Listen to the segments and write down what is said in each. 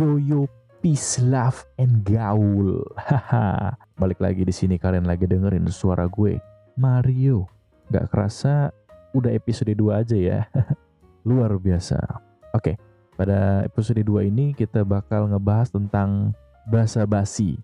Yo yo peace love and gaul. Haha. Balik lagi di sini kalian lagi dengerin suara gue Mario. Gak kerasa udah episode 2 aja ya. Luar biasa. Oke, pada episode 2 ini kita bakal ngebahas tentang basa-basi.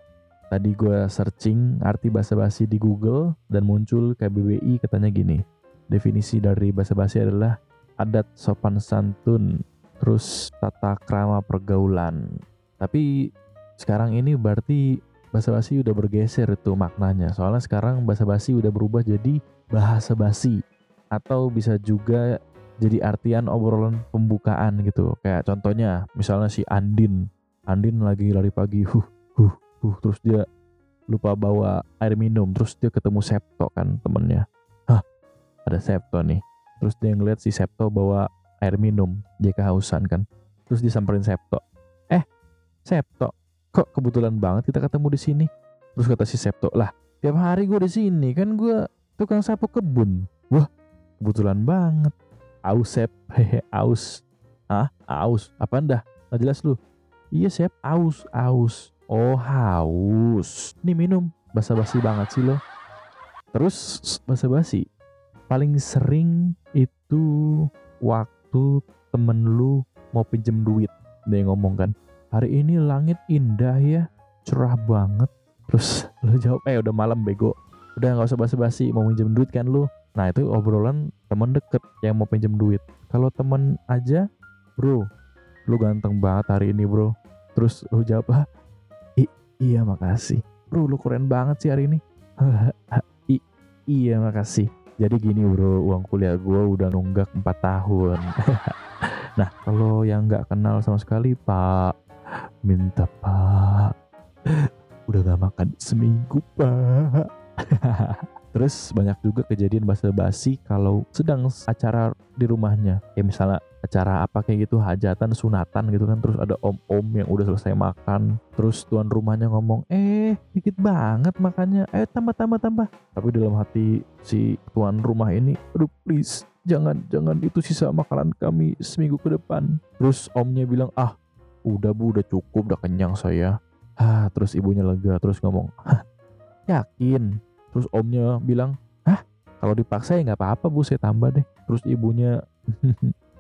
Tadi gue searching arti basa-basi di Google dan muncul KBBI katanya gini. Definisi dari basa-basi adalah adat sopan santun, terus tata krama pergaulan. Tapi sekarang ini berarti bahasa basi udah bergeser tuh maknanya. Soalnya sekarang bahasa basi udah berubah jadi bahasa basi atau bisa juga jadi artian obrolan pembukaan gitu. Kayak contohnya misalnya si Andin. Andin lagi lari pagi, huh, huh, huh, terus dia lupa bawa air minum, terus dia ketemu Septo kan temennya. Hah, ada Septo nih. Terus dia ngeliat si Septo bawa air minum, dia kehausan kan. Terus disamperin Septo. Eh, Septo, kok kebetulan banget kita ketemu di sini? Terus kata si Septo, lah tiap hari gue di sini kan gue tukang sapu kebun. Wah, kebetulan banget. Aus Sep, hehe, aus. Ah, aus. Apa dah? Nggak jelas lu. Iya Sep, aus, aus. Oh haus. Nih minum. Basa-basi banget sih lo. Terus basa-basi. Paling sering itu waktu temen lu mau pinjem duit. Dia ngomong kan, hari ini langit indah ya, cerah banget. Terus lu jawab, eh udah malam bego. Udah nggak usah basa-basi, mau pinjem duit kan lu. Nah itu obrolan temen deket yang mau pinjem duit. Kalau temen aja, bro, lu ganteng banget hari ini bro. Terus lu jawab, ah, iya makasih. Bro, lu keren banget sih hari ini. I iya makasih. Jadi gini bro, uang kuliah gue udah nunggak 4 tahun. nah, kalau yang nggak kenal sama sekali, Pak, minta Pak. Udah gak makan seminggu, Pak. Terus banyak juga kejadian basa-basi kalau sedang acara di rumahnya. Kayak misalnya acara apa kayak gitu, hajatan, sunatan gitu kan. Terus ada om-om yang udah selesai makan. Terus tuan rumahnya ngomong, eh dikit banget makannya. Eh tambah, tambah, tambah. Tapi dalam hati si tuan rumah ini, aduh please jangan, jangan itu sisa makanan kami seminggu ke depan. Terus omnya bilang, ah udah bu, udah cukup, udah kenyang saya. Ah, terus ibunya lega, terus ngomong, Hah, yakin? Terus omnya bilang, hah kalau dipaksa ya nggak apa-apa bu saya tambah deh. Terus ibunya,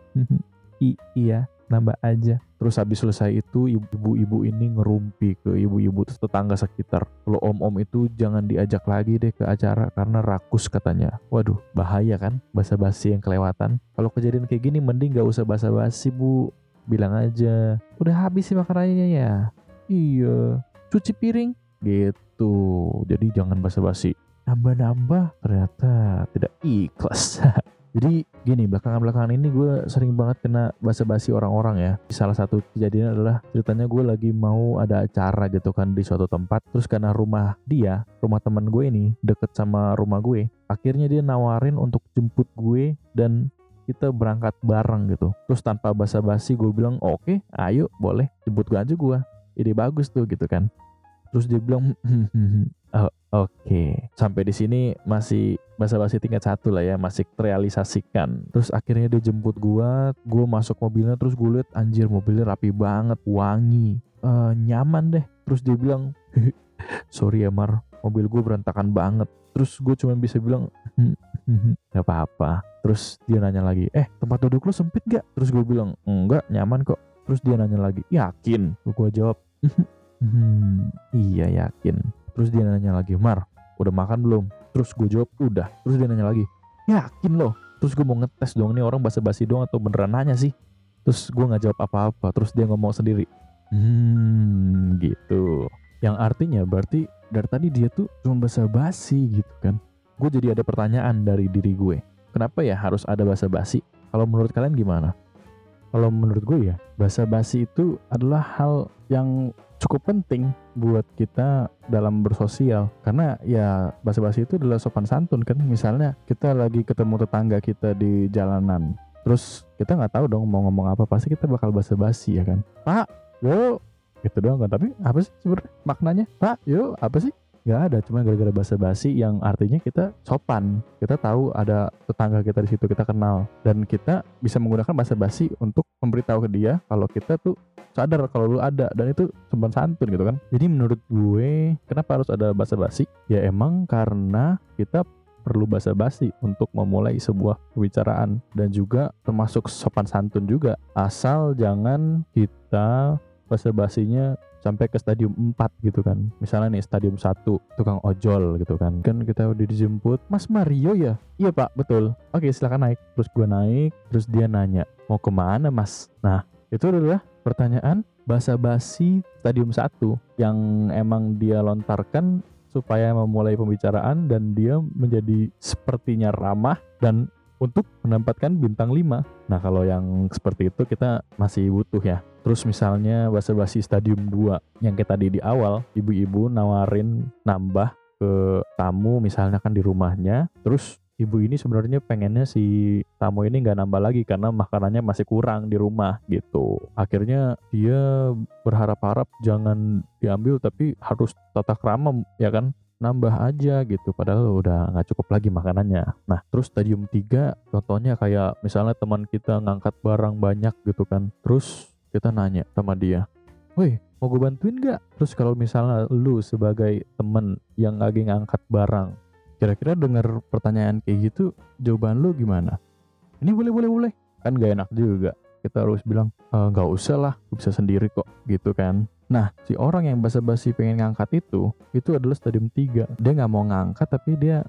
iya nambah aja. Terus habis selesai itu ibu-ibu ini ngerumpi ke ibu-ibu tetangga sekitar. Kalau om-om itu jangan diajak lagi deh ke acara karena rakus katanya. Waduh bahaya kan basa-basi yang kelewatan. Kalau kejadian kayak gini mending gak usah basa-basi bu. Bilang aja, udah habis sih makanannya ya. Iya, cuci piring gitu. Jadi jangan basa-basi. Nambah-nambah ternyata tidak ikhlas. Jadi gini belakangan-belakangan ini gue sering banget kena basa-basi orang-orang ya. Salah satu kejadian adalah ceritanya gue lagi mau ada acara gitu kan di suatu tempat. Terus karena rumah dia, rumah teman gue ini deket sama rumah gue. Akhirnya dia nawarin untuk jemput gue dan kita berangkat bareng gitu. Terus tanpa basa-basi gue bilang oke okay, ayo boleh jemput gue aja gue. Ide bagus tuh gitu kan. Terus dia bilang oh, oke. Okay. sampai di sini masih basa-basi tingkat satu lah ya masih terrealisasikan. Terus akhirnya dia jemput gua gua masuk mobilnya terus gue liat anjir mobilnya rapi banget wangi uh, nyaman deh. Terus dia bilang sorry ya Mar mobil gue berantakan banget. Terus gue cuma bisa bilang gak apa-apa. Terus dia nanya lagi eh tempat duduk lo sempit gak terus gue bilang enggak nyaman kok. Terus dia nanya lagi yakin? Gue jawab hmm, iya yakin. Terus dia nanya lagi Mar udah makan belum? Terus gue jawab udah. Terus dia nanya lagi yakin loh. Terus gue mau ngetes dong nih orang basa-basi doang atau beneran nanya sih? Terus gue nggak jawab apa-apa terus dia ngomong sendiri. Hmm gitu. Yang artinya berarti dari tadi dia tuh cuma basa-basi gitu kan? Gue jadi ada pertanyaan dari diri gue kenapa ya harus ada basa-basi? Kalau menurut kalian gimana? Kalau menurut gue ya basa-basi itu adalah hal yang cukup penting buat kita dalam bersosial. Karena ya basa-basi itu adalah sopan santun kan. Misalnya kita lagi ketemu tetangga kita di jalanan terus kita nggak tahu dong mau ngomong apa pasti kita bakal basa-basi ya kan? Pak yo gitu doang kan. Tapi apa sih sebenarnya maknanya? Pak yo apa sih nggak ada cuma gara-gara basa-basi yang artinya kita sopan. Kita tahu ada tetangga kita di situ kita kenal. Dan kita bisa menggunakan basa-basi untuk memberitahu ke dia kalau kita tuh sadar kalau lu ada. Dan itu sopan santun gitu kan. Jadi menurut gue kenapa harus ada basa-basi? Ya emang karena kita perlu basa-basi untuk memulai sebuah pembicaraan dan juga termasuk sopan santun juga. Asal jangan kita basa-basinya sampai ke stadium 4 gitu kan. Misalnya nih stadium 1 tukang ojol gitu kan. Kan kita udah dijemput. Mas Mario ya? Iya pak. Betul. Oke silakan naik. Terus gue naik. Terus dia nanya mau ke mana mas? Nah itu adalah pertanyaan basa-basi stadium 1 yang emang dia lontarkan supaya memulai pembicaraan dan dia menjadi sepertinya ramah dan untuk mendapatkan bintang 5. Nah, kalau yang seperti itu kita masih butuh ya. Terus misalnya basa-basi stadium 2 yang kita tadi di awal, ibu-ibu nawarin nambah ke tamu misalnya kan di rumahnya. Terus ibu ini sebenarnya pengennya si tamu ini nggak nambah lagi karena makanannya masih kurang di rumah gitu. Akhirnya dia berharap-harap jangan diambil tapi harus tata krama ya kan nambah aja gitu padahal udah nggak cukup lagi makanannya nah terus stadium 3 contohnya kayak misalnya teman kita ngangkat barang banyak gitu kan terus kita nanya sama dia woi mau gue bantuin gak? Terus kalau misalnya lu sebagai temen yang lagi ngangkat barang, kira-kira dengar pertanyaan kayak gitu, jawaban lu gimana? Ini boleh boleh boleh, kan gak enak juga. Kita harus bilang e, nggak usah lah, gue bisa sendiri kok, gitu kan? Nah, si orang yang basa-basi pengen ngangkat itu, itu adalah stadium 3. Dia nggak mau ngangkat tapi dia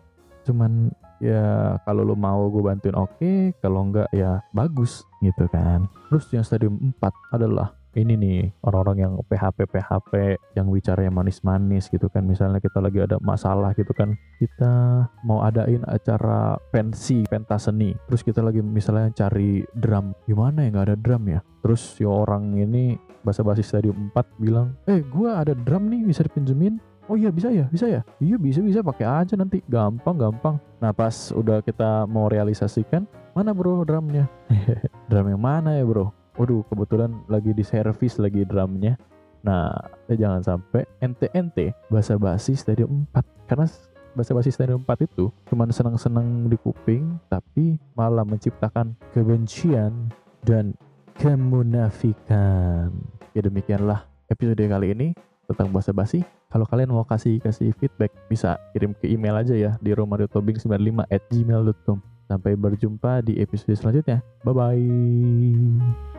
cuman ya kalau lo mau gue bantuin oke, okay, kalau enggak ya bagus gitu kan. Terus yang stadium 4 adalah ini nih orang-orang yang PHP PHP yang bicaranya manis-manis gitu kan. Misalnya kita lagi ada masalah gitu kan kita mau adain acara pensi pentas seni terus kita lagi misalnya cari drum gimana ya nggak ada drum ya? Terus si orang ini basa-basi stadium 4 bilang eh gue ada drum nih bisa dipinjemin Oh iya bisa ya, bisa ya. Iya bisa bisa pakai aja nanti. Gampang gampang. Nah pas udah kita mau realisasikan, mana bro drumnya? drum yang mana ya bro? waduh kebetulan lagi di servis lagi drumnya nah ya jangan sampai ente-ente basa-basi stadium 4 karena basa-basi stadium 4 itu cuman senang-senang di kuping tapi malah menciptakan kebencian dan kemunafikan ya demikianlah episode kali ini tentang basa-basi kalau kalian mau kasih kasih feedback bisa kirim ke email aja ya di romariotobing95 at gmail.com sampai berjumpa di episode selanjutnya. Bye bye